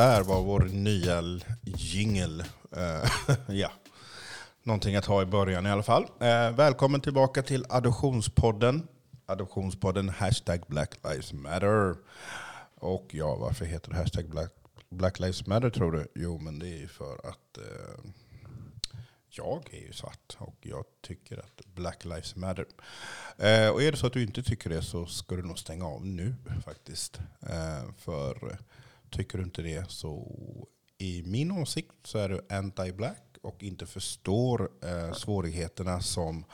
där var vår nya jingel. Eh, ja. Någonting att ha i början i alla fall. Eh, välkommen tillbaka till Adoptionspodden. Adoptionspodden hashtag Black Lives Matter. Och ja, varför heter det hashtag Black, Black Lives Matter tror du? Jo, men det är ju för att eh, jag är ju svart och jag tycker att Black Lives Matter. Eh, och är det så att du inte tycker det så ska du nog stänga av nu faktiskt. Eh, för tycker du inte det så i min åsikt så är du anti-black och inte förstår eh, svårigheterna som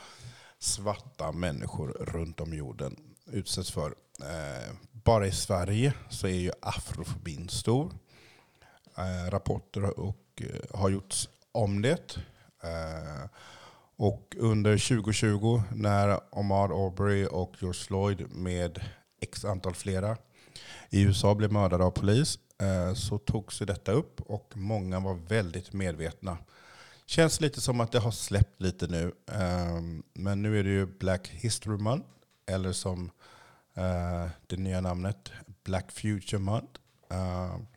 svarta människor runt om jorden utsätts för. Eh, bara i Sverige så är ju afrofobin stor. Eh, rapporter och, eh, har gjorts om det. Eh, och under 2020 när Omar Aubrey och George Floyd med x antal flera i USA blev mördade av polis Eh, så togs detta upp och många var väldigt medvetna. Känns lite som att det har släppt lite nu. Ehm, men nu är det ju Black History Month, eller som eh, det nya namnet Black Future Month. Ehm,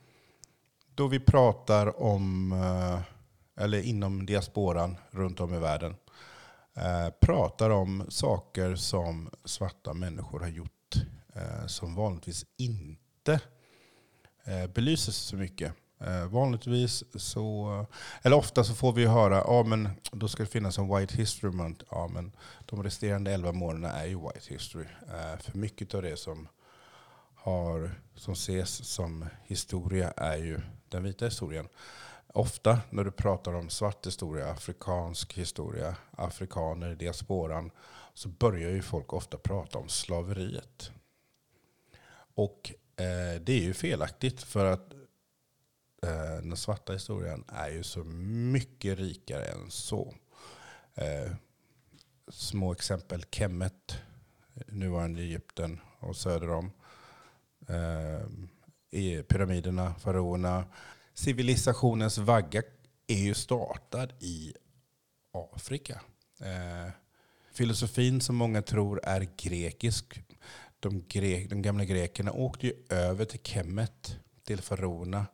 då vi pratar om eh, eller inom diasporan runt om i världen, pratar om saker som svarta människor har gjort som vanligtvis inte Eh, belyses så mycket. Eh, vanligtvis så, eller ofta så får vi höra, ja men då ska det finnas en White History Month. Ja men de resterande elva månaderna är ju White History. Eh, för mycket av det som, har, som ses som historia är ju den vita historien ofta när du pratar om svart historia, afrikansk historia, afrikaner, diasporan, så börjar ju folk ofta prata om slaveriet. Och eh, det är ju felaktigt för att eh, den svarta historien är ju så mycket rikare än så. Eh, små exempel, Kemet, nuvarande Egypten och söder om. Eh, pyramiderna, faraonerna civilisationens vagga är ju startad i Afrika. Eh, filosofin som många tror är grekisk. De, grek, de gamla grekerna åkte ju över till Kemet, till Farona,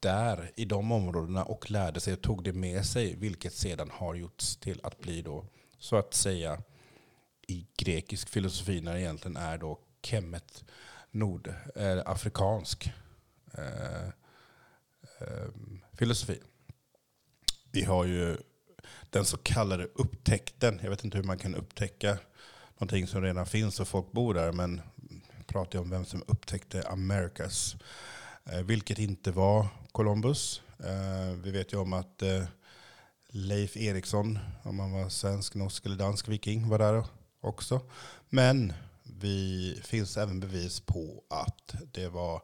där i de områdena och lärde sig och tog det med sig, vilket sedan har gjorts till att bli då, så att säga, i grekisk filosofi när det egentligen är då Kemet, nordafrikansk. Eh, eh, eh, filosofi. Vi har ju den så kallade upptäckten. Jag vet inte hur man kan upptäcka någonting som redan finns och folk bor där. Men pratar jag om vem som upptäckte Americas. Eh, vilket inte var Columbus. Eh, vi vet ju om att eh, Leif Eriksson, om han var svensk, norsk eller dansk viking, var där också. Men det finns även bevis på att det var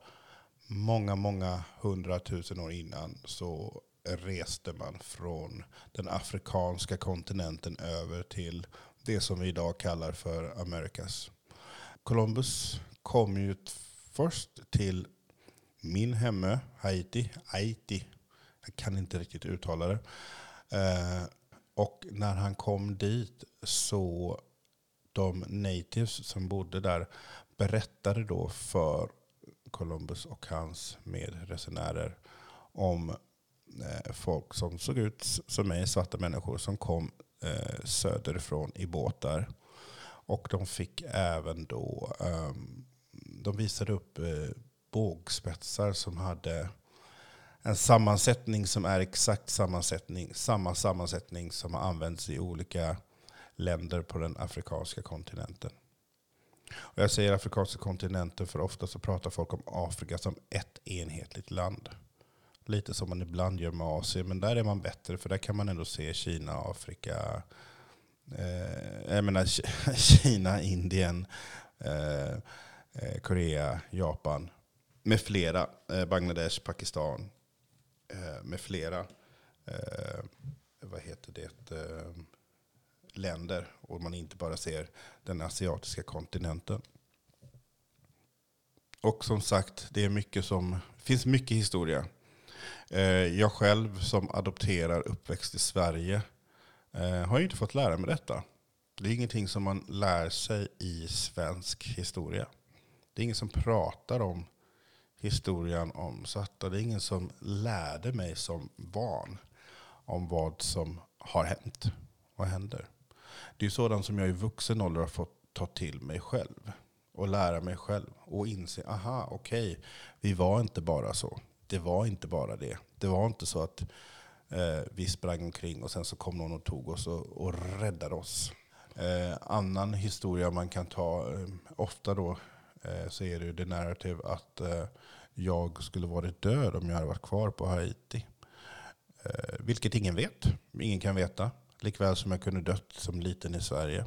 många, många hundratusen år innan så reste man från den afrikanska kontinenten över till det som vi idag kallar för Amerikas. Columbus kom ju först till min hemme, Haiti. Haiti. Jag kan inte riktigt uttala det. Eh, och när han kom dit så de natives som bodde där berättade då för Columbus och hans medresenärer om eh, folk som såg ut som mig, svarta människor som kom eh, söderifrån i båtar. Och de fick även då, eh, de visade upp eh, bågspetsar som hade en sammansättning som är exakt sammansättning, samma sammansättning som har använts i olika länder på den afrikanska kontinenten. Och jag säger afrikanska kontinenten för ofta så pratar folk om Afrika som ett enhetligt land. Lite som man ibland gör med Asien, men där är man bättre för där kan man ändå se Kina, Afrika, eh, jag menar Kina, Indien, eh, eh, Korea, Japan med flera. Eh, Bangladesh, Pakistan eh, med flera. Eh, vad heter det? Eh, länder och man inte bara ser den asiatiska kontinenten. Och som sagt, det är mycket som, finns mycket historia. Eh, jag själv som adopterar uppväxt i Sverige eh, har inte fått lära mig detta. Det är ingenting som man lär sig i svensk historia. Det är ingen som pratar om historien om svarta. Det är ingen som lärde mig som barn om vad som har hänt och händer. Det är sådant som jag i vuxen ålder har fått ta till mig själv och lära mig själv och inse, aha, okej, okay, vi var inte bara så. Det var inte bara det. Det var inte så att eh, vi sprang omkring och sen så kom någon och tog oss och, och räddade oss. Eh, annan historia man kan ta, eh, ofta då, eh, så är det ju det narrativ att eh, jag skulle varit död om jag hade varit kvar på Haiti. Eh, vilket ingen vet. Ingen kan veta. Likväl som jag kunde dött som liten i Sverige.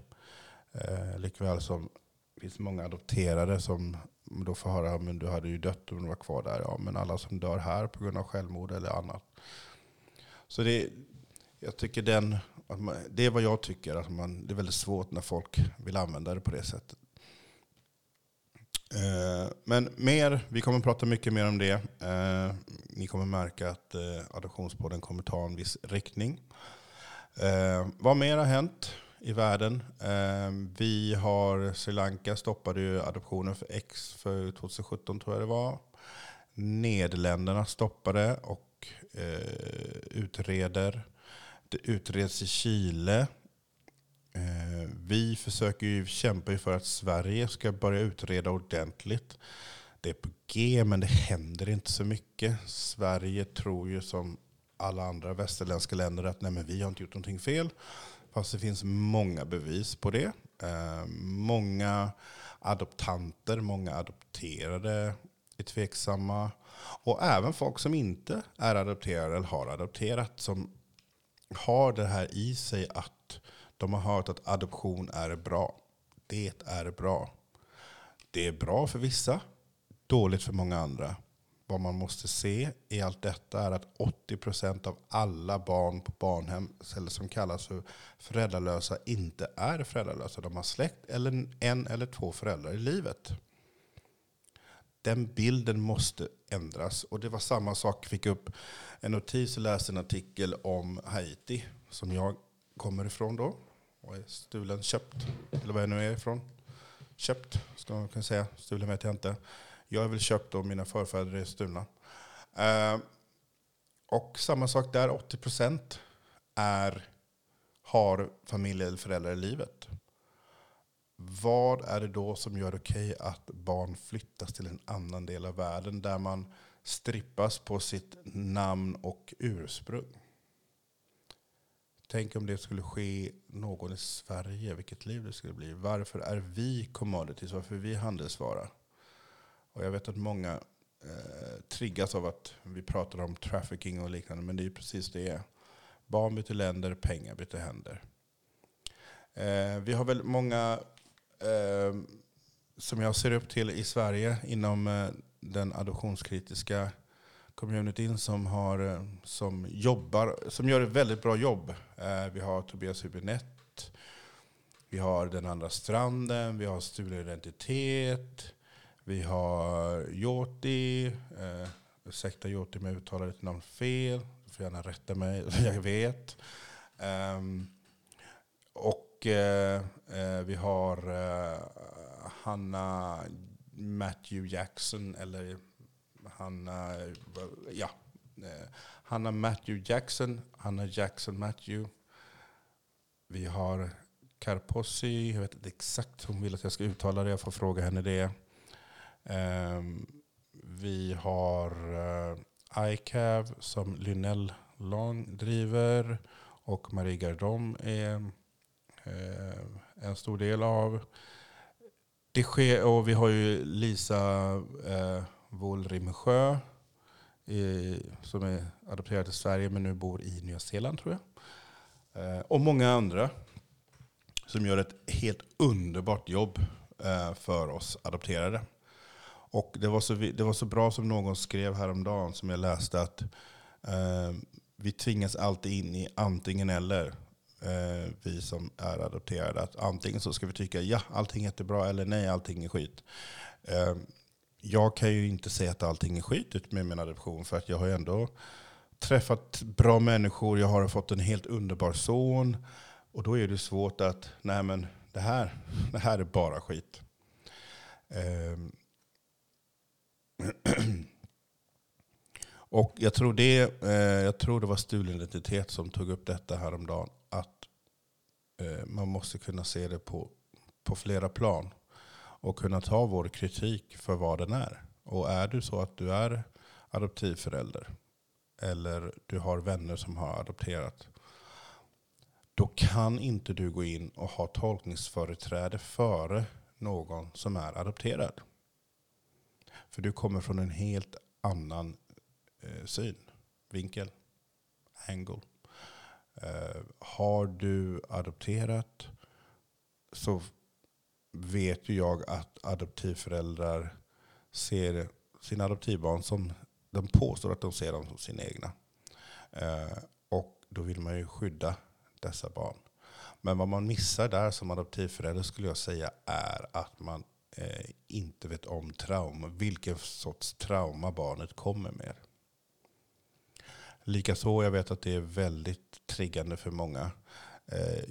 Eh, likväl som det finns många adopterade som då får höra att du hade ju dött om du var kvar där. Ja, men alla som dör här på grund av självmord eller annat. Så det, jag tycker den, man, det är vad jag tycker. Att man, det är väldigt svårt när folk vill använda det på det sättet. Eh, men mer, vi kommer att prata mycket mer om det. Eh, ni kommer märka att eh, adoptionspodden kommer ta en viss riktning. Eh, vad mer har hänt i världen? Ehm, vi har Sri Lanka stoppade ju adoptionen för X för 2017 tror jag det var. Nederländerna stoppade och eh, utreder. Det utreds i Chile ehm, vi försöker ju kämpa för att Sverige ska börja utreda ordentligt. Det är på G, men det händer inte så mycket. Sverige tror ju som alla andra västerländska länder att nej, men vi har inte gjort någonting fel. Fast det finns många bevis på det. Eh, många adoptanter, många adopterade är tveksamma. Och även folk som inte är adopterade eller har adopterat som har det här i sig att de har hört att adoption är bra. Det är bra. Det är bra för vissa, dåligt för många andra. Vad man måste se i allt detta är att 80% av alla barn på barnhem, eller som kallas för föräldralösa, inte är föräldralösa. De har släkt eller en eller två föräldrar i livet. Den bilden måste ändras. Och det var samma sak, jag fick upp en notis och läste en artikel om Haiti, som jag kommer ifrån då och är stulen, köpt, eller vad jag nu är ifrån. Köpt, ska man kunna säga. Stulen vet jag inte. Jag är väl köpt och mina förfäder är stulna. Eh, och samma sak där, 80 procent är, har familj eller föräldrar i livet. Vad är det då som gör det okej okay att barn flyttas till en annan del av världen där man strippas på sitt namn och ursprung? Tänk om det skulle ske någon i Sverige, vilket liv det skulle bli. Varför är vi commodities? Varför är vi handelsvara? Och jag vet att många eh, triggas av att vi pratar om trafficking och liknande, men det är precis det. Barn byter länder, pengar byter händer. Eh, vi har väl många eh, som jag ser upp till i Sverige inom eh, den adoptionskritiska communityn som, har, eh, som, jobbar, som gör ett väldigt bra jobb. Eh, vi har Tobias Hübinette, vi har Den andra stranden, vi har Stulen identitet, vi har Joti, eh, ursäkta Joti om jag uttalar ditt namn fel, du får gärna rätta mig, jag vet. Um, och eh, eh, vi har eh, Hanna Matthew Jackson, eller Hanna, ja, eh, Hanna Matthew Jackson, Hanna Jackson Matthew. Vi har Karposi. jag vet inte exakt hur hon vill att jag ska uttala det, jag får fråga henne det. Ehm, vi har eh, iCav som Lynell Long driver och Marie Gardom är eh, en stor del av. Det sker, och vi har ju Lisa eh, uh, Vålrimsjö som är adopterad till Sverige men nu bor i Nya Zeeland tror jag. Eh, och många andra som gör ett helt underbart jobb eh, för oss adopterade. Och det var, så, det var så bra som någon skrev häromdagen som jag läste att eh, vi tvingas alltid in i antingen eller. Eh, vi som är adopterade. Att antingen så ska vi tycka ja, allting är jättebra eller nej, allting är skit. Eh, jag kan ju inte säga att allting är skit med min adoption för att jag har ju ändå träffat bra människor, jag har fått en helt underbar son. Och då är det svårt att, nej men det här, det här är bara skit. Um, Och jag tror, det, eh, jag tror det var stulen identitet som tog upp detta häromdagen. Att eh, man måste kunna se det på, på flera plan. Och kunna ta vår kritik för vad den är. Och är du så att du är adoptivförälder. Eller du har vänner som har adopterat. Då kan inte du gå in och ha tolkningsföreträde före någon som är adopterad. För du kommer från en helt annan eh, syn, vinkel, angle. Eh, har du adopterat så vet ju jag att adoptivföräldrar ser sina adoptivbarn som de påstår att de ser dem som sina egna. Eh, och då vill man ju skydda dessa barn. Men vad man missar där som adoptivförälder skulle jag säga är att man eh, inte vet om trauma, vilken sorts trauma barnet kommer med. Likaså, jag vet att det är väldigt triggande för många. Eh,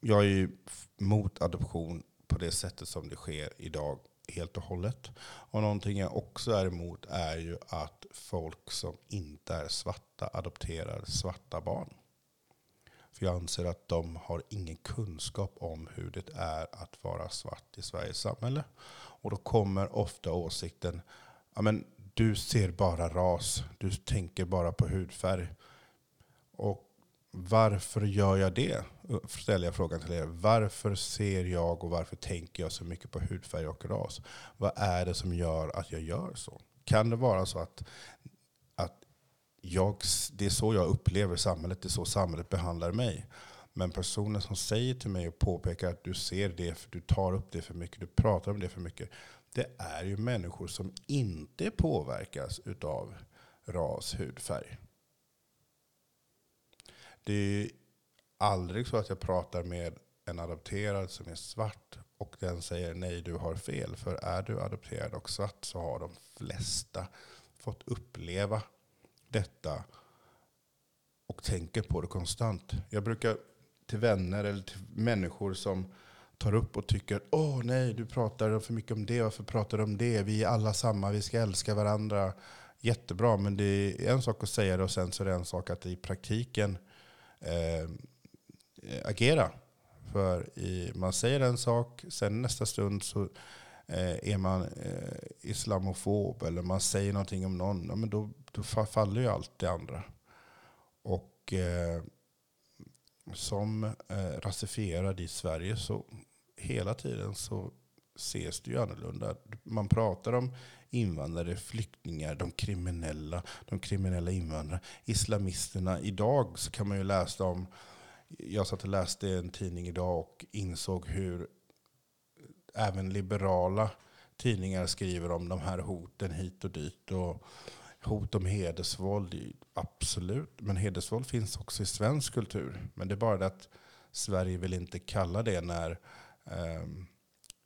jag är ju mot adoption på det sättet som det sker idag helt och hållet. Och någonting jag också är emot är ju att folk som inte är svarta adopterar svarta barn. För jag anser att de har ingen kunskap om hur det är att vara svart i Sveriges samhälle. Och då kommer ofta åsikten, ja men du ser bara ras, du tänker bara på hudfärg. Och varför gör jag det? Ställer jag frågan till er. Varför ser jag och varför tänker jag så mycket på hudfärg och ras? Vad är det som gör att jag gör så? Kan det vara så att, att jag, det är så jag upplever samhället, det är så samhället behandlar mig. Men personen som säger till mig och påpekar att du ser det, för du tar upp det för mycket, du pratar om det för mycket. Det är ju människor som inte påverkas av ras, hudfärg. Det är aldrig så att jag pratar med en adopterad som är svart och den säger nej, du har fel. För är du adopterad och svart så har de flesta fått uppleva detta och tänker på det konstant. Jag brukar till vänner eller till människor som tar upp och tycker åh nej, du pratar för mycket om det, varför pratar du om det? Vi är alla samma, vi ska älska varandra. Jättebra, men det är en sak att säga det och sen så är det en sak att i praktiken eh, agera. För i, man säger en sak, sen nästa stund så eh, är man eh, islamofob eller man säger någonting om någon. Ja, men då, då faller ju allt det andra. Och eh, som eh, rasifierad i Sverige så hela tiden så ses det ju annorlunda. Man pratar om invandrare, flyktingar, de kriminella, de kriminella invandrarna, islamisterna. Idag så kan man ju läsa om, jag satt och läste en tidning idag och insåg hur även liberala tidningar skriver om de här hoten hit och dit. Och hot om hedersvåld, absolut. Men hedersvåld finns också i svensk kultur. Men det är bara det att Sverige vill inte kalla det när eh,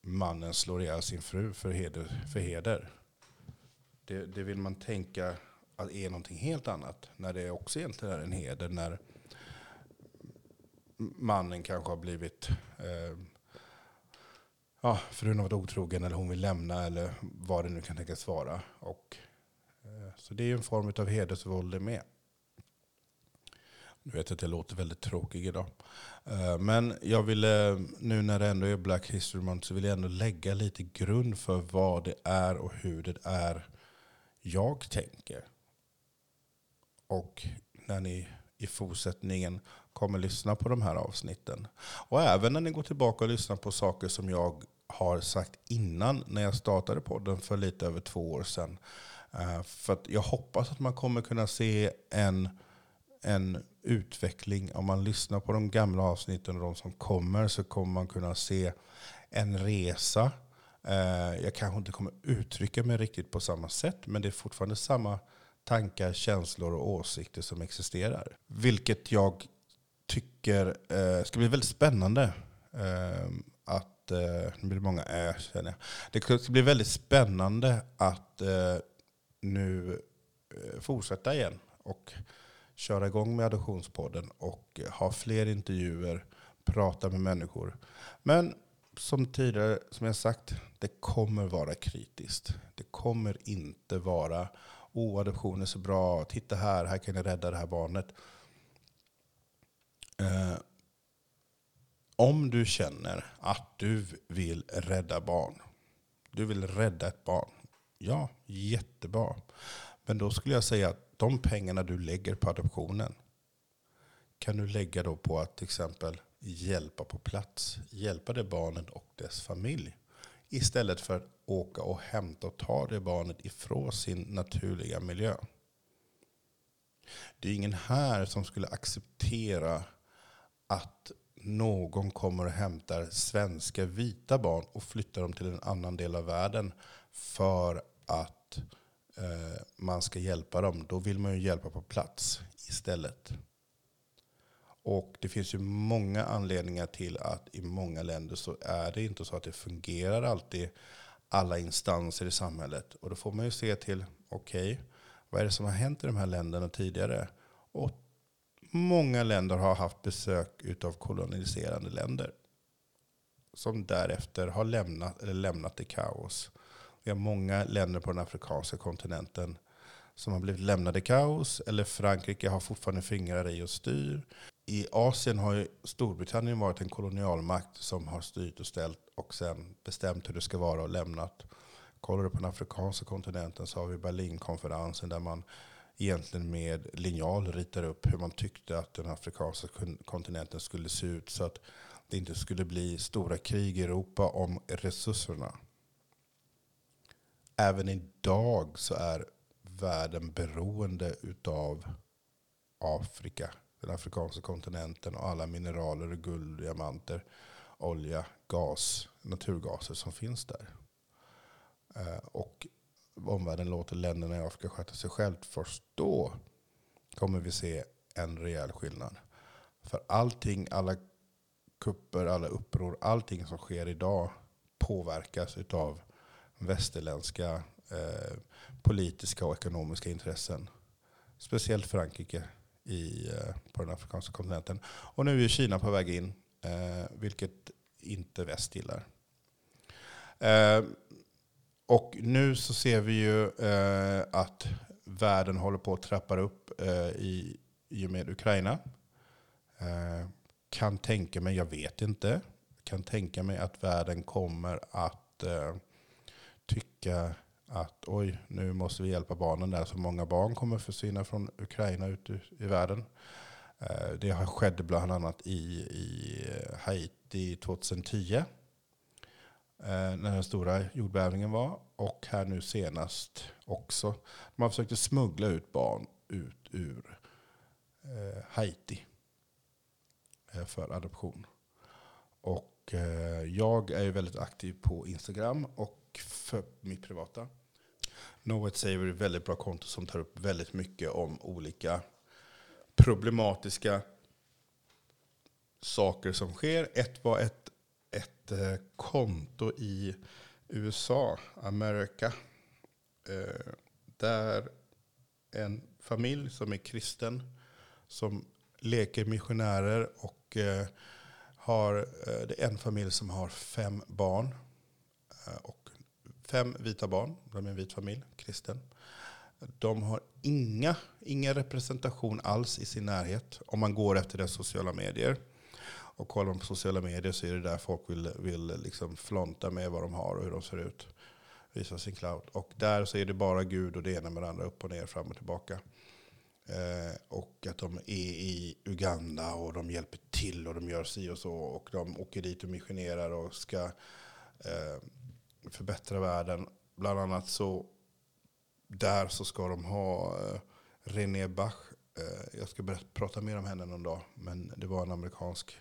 mannen slår ihjäl sin fru för heder. För heder. Det, det, vill man tänka att är någonting helt annat. När det också egentligen är en heder. När mannen kanske har blivit eh, ja, frun har varit otrogen eller hon vill lämna eller vad det nu kan tänkas vara. Och, så det är en form av hedersvåld det med. Nu vet jag att jag låter väldigt tråkig idag. Eh, men jag ville, eh, nu när det ändå är Black History Month, så vill jag ändå lägga lite grund för vad det är och hur det är jag tänker. Och när ni i fortsättningen kommer lyssna på de här avsnitten. Och även när ni går tillbaka och lyssnar på saker som jag har sagt innan när jag startade podden för lite över två år sedan. Eh, för att jag hoppas att man kommer kunna se en, en utveckling. Om man lyssnar på de gamla avsnitten och de som kommer så kommer man kunna se en resa eh, jag kanske inte kommer uttrycka mig riktigt på samma sätt, men det är fortfarande samma tankar, känslor och åsikter som existerar. Vilket jag tycker eh, ska bli väldigt spännande. Att, nu blir det många ö känner jag. Det ska bli väldigt spännande att nu eh, fortsätta igen och köra igång med Adoptionspodden och eh, ha fler intervjuer, prata med människor. Men som tidigare, som jag sagt, det kommer vara kritiskt. Det kommer inte vara oh, adoption är så bra, titta här, här kan ni rädda det här barnet. Eh, om du känner att du vill rädda barn, du vill rädda ett barn, ja, jättebra. Men då skulle jag säga att de pengarna du lägger på adoptionen kan du lägga då på att till exempel hjälpa på plats. Hjälpa det barnet och dess familj. Istället för att åka och hämta och ta det barnet ifrån sin naturliga miljö. Det är ingen här som skulle acceptera att någon kommer och hämtar svenska vita barn och flyttar dem till en annan del av världen för att eh, man ska hjälpa dem. Då vill man ju hjälpa på plats istället. Och det finns ju många anledningar till att i många länder så är det inte så att det fungerar alltid alla instanser i samhället. Och då får man ju se till, okej, okay, vad är det som har hänt i de här länderna tidigare? Och många länder har haft besök av koloniserande länder. Som därefter har lämnat, eller lämnat i kaos. Vi har många länder på den afrikanska kontinenten som har blivit lämnade i kaos. Eller Frankrike har fortfarande fingrar i och styr. I Asien har ju Storbritannien varit en kolonialmakt som har styrt och ställt och sen bestämt hur det ska vara och lämnat. Kollar du på den afrikanska kontinenten så har vi Berlinkonferensen där man egentligen med linjal ritar upp hur man tyckte att den afrikanska kontinenten skulle se ut så att det inte skulle bli stora krig i Europa om resurserna. Även idag så är världen beroende utav Afrika, den afrikanska kontinenten och alla mineraler, guld, diamanter, olja, gas, naturgaser som finns där. Eh, och omvärlden låter länderna i Afrika sköta sig självt, först då kommer vi se en rejäl skillnad. För allting, alla kupper, alla uppror, allting som sker idag påverkas av västerländska eh, politiska och ekonomiska intressen. Speciellt Frankrike i, eh, på den afrikanska kontinenten. Och nu är Kina på väg in, eh, vilket inte väst gillar. Eh, och nu så ser vi ju eh, att världen håller på att trappa upp eh, i, i och med Ukraina. Eh, kan tänka mig, jag vet inte, kan tänka mig att världen kommer att eh, tycka att oj, nu måste vi hjälpa barnen där. Så många barn kommer försvinna från Ukraina ut i, världen. Eh, det har bland annat i, i eh, Haiti 2010 eh, när den stora jordbävningen var. Och här nu senast också. Man försökte smuggla ut barn ut ur Haiti för adoption. Och jag är väldigt aktiv på Instagram och för mitt privata. Know Saver är ett väldigt bra konto som tar upp väldigt mycket om olika problematiska saker som sker. Ett var ett ett eh, konto i USA, America. Eh, där en familj som är kristen, som leker missionärer och eh, har, eh, det är en familj som har fem barn. Eh, och fem vita barn, de är en vit familj, kristen. De har inga, ingen representation alls i sin närhet om man går efter deras sociala medier. Och kollar man på sociala medier så är det där folk vill, vill liksom flonta med vad de har och hur de ser ut. Visa sin cloud. Och där så är det bara Gud och det ena med det andra, upp och ner, fram och tillbaka. Eh, och att de är i Uganda och de hjälper till och de gör si och så. Och de åker dit och missionerar och ska eh, förbättra världen. Bland annat så där så ska de ha eh, René Bach. Eh, jag ska berätta, prata mer om henne någon dag. Men det var en amerikansk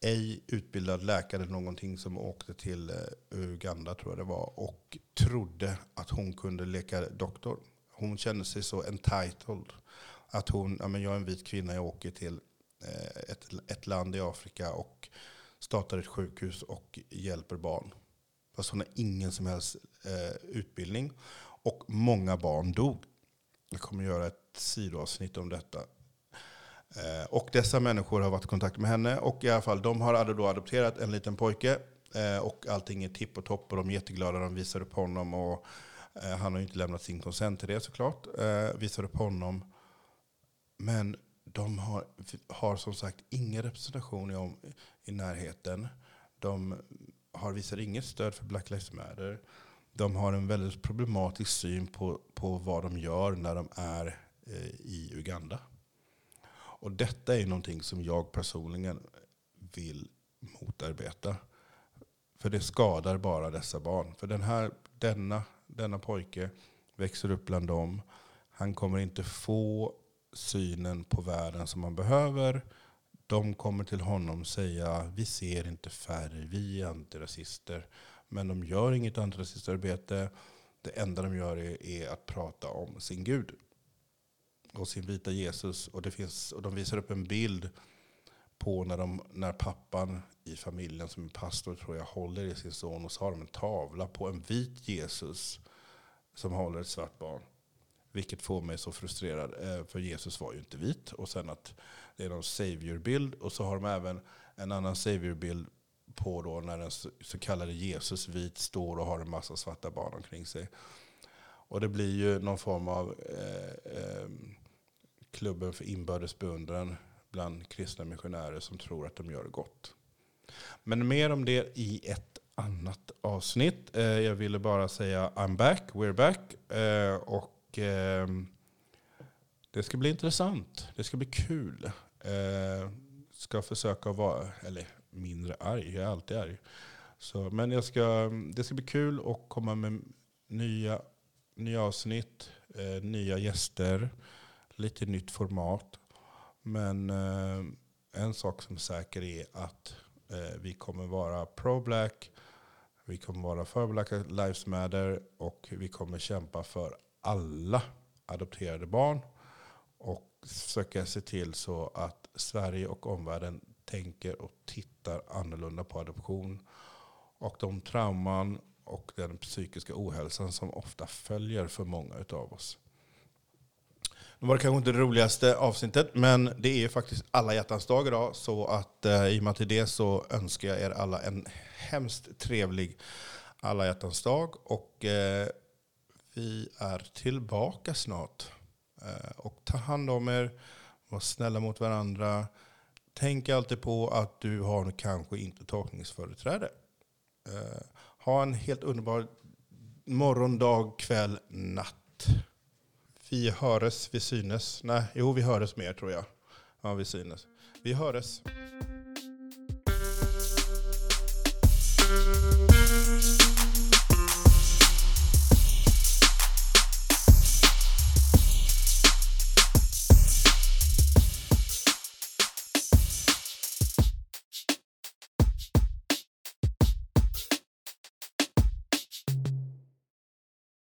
ej utbildad läkare någonting som åkte till eh, Uganda tror jag det var och trodde att hon kunde leka doktor. Hon kände sig så entitled. Att hon, ja men jag är en vit kvinna, jag åker till eh, ett, ett land i Afrika och startar ett sjukhus och hjälper barn. Fast hon har ingen som helst eh, utbildning. Och många barn dog. Jag kommer göra ett sidoavsnitt om detta Eh, och dessa människor har varit i kontakt med henne och i alla fall de har då adopterat en liten pojke eh, och allting är tipp och topp och de är jätteglada. De visar upp honom och Eh, han har ju inte lämnat sin konsent till det såklart. Eh, visar upp honom. Men de har, har som sagt ingen representation i, i närheten. De har visat inget stöd för Black Lives Matter. De har en väldigt problematisk syn på, på vad de gör när de är eh, i Uganda. Och detta är någonting som jag personligen vill motarbeta. För det skadar bara dessa barn. För den här, denna, denna pojke växer upp bland dem. Han kommer inte få synen på världen som han behöver. De kommer till honom säga vi ser inte färg, vi är antirasister. Men de gör inget antirasistarbete. Det enda de gör är, är, att prata om sin Gud och sin vita Jesus. Och, det finns, och de visar upp en bild på när, de, när pappan i familjen som är pastor tror jag håller i sin son och så har de en tavla på en vit Jesus som håller ett svart barn. Vilket får mig så frustrerad, eh, för Jesus var ju inte vit. Och sen att det är någon saviorbild. Och så har de även en annan saviorbild på då när den så kallade Jesus vit står och har en massa svarta barn omkring sig. Och det blir ju någon form av eh, eh, klubben för inbördes beundran bland kristna missionärer som tror att de gör gott. Men mer om det i ett annat avsnitt. Eh, jag ville bara säga I'm back, we're back. Eh, och eh, det ska bli intressant. Det ska bli kul. Eh, ska försöka vara, eller mindre arg, jag är alltid arg. Så, men jag ska, det ska bli kul att komma med nya, nya avsnitt, eh, nya gäster, lite nytt format. Men eh, en sak som är säker är att Eh, vi kommer vara pro-black, vi kommer vara för Black Lives Matter och vi kommer kämpa för alla adopterade barn. Och försöka se till så att Sverige och omvärlden tänker och tittar annorlunda på adoption. Och de trauman och den psykiska ohälsan som ofta följer för många av oss. Nu var det kanske inte det roligaste avsnittet, men det är ju faktiskt alla hjärtans dag idag. Så att eh, i och med det så önskar jag er alla en hemskt trevlig alla hjärtans dag. Och eh, vi är tillbaka snart. Eh, och ta hand om er, var snälla mot varandra. Tänk alltid på att du har kanske inte tolkningsföreträde. Eh, ha en helt underbar morgon, dag, kväll, natt. Vi höres, vi synes. Nej, jo, vi höres mer tror jag. Ja, vi synes. Vi höres.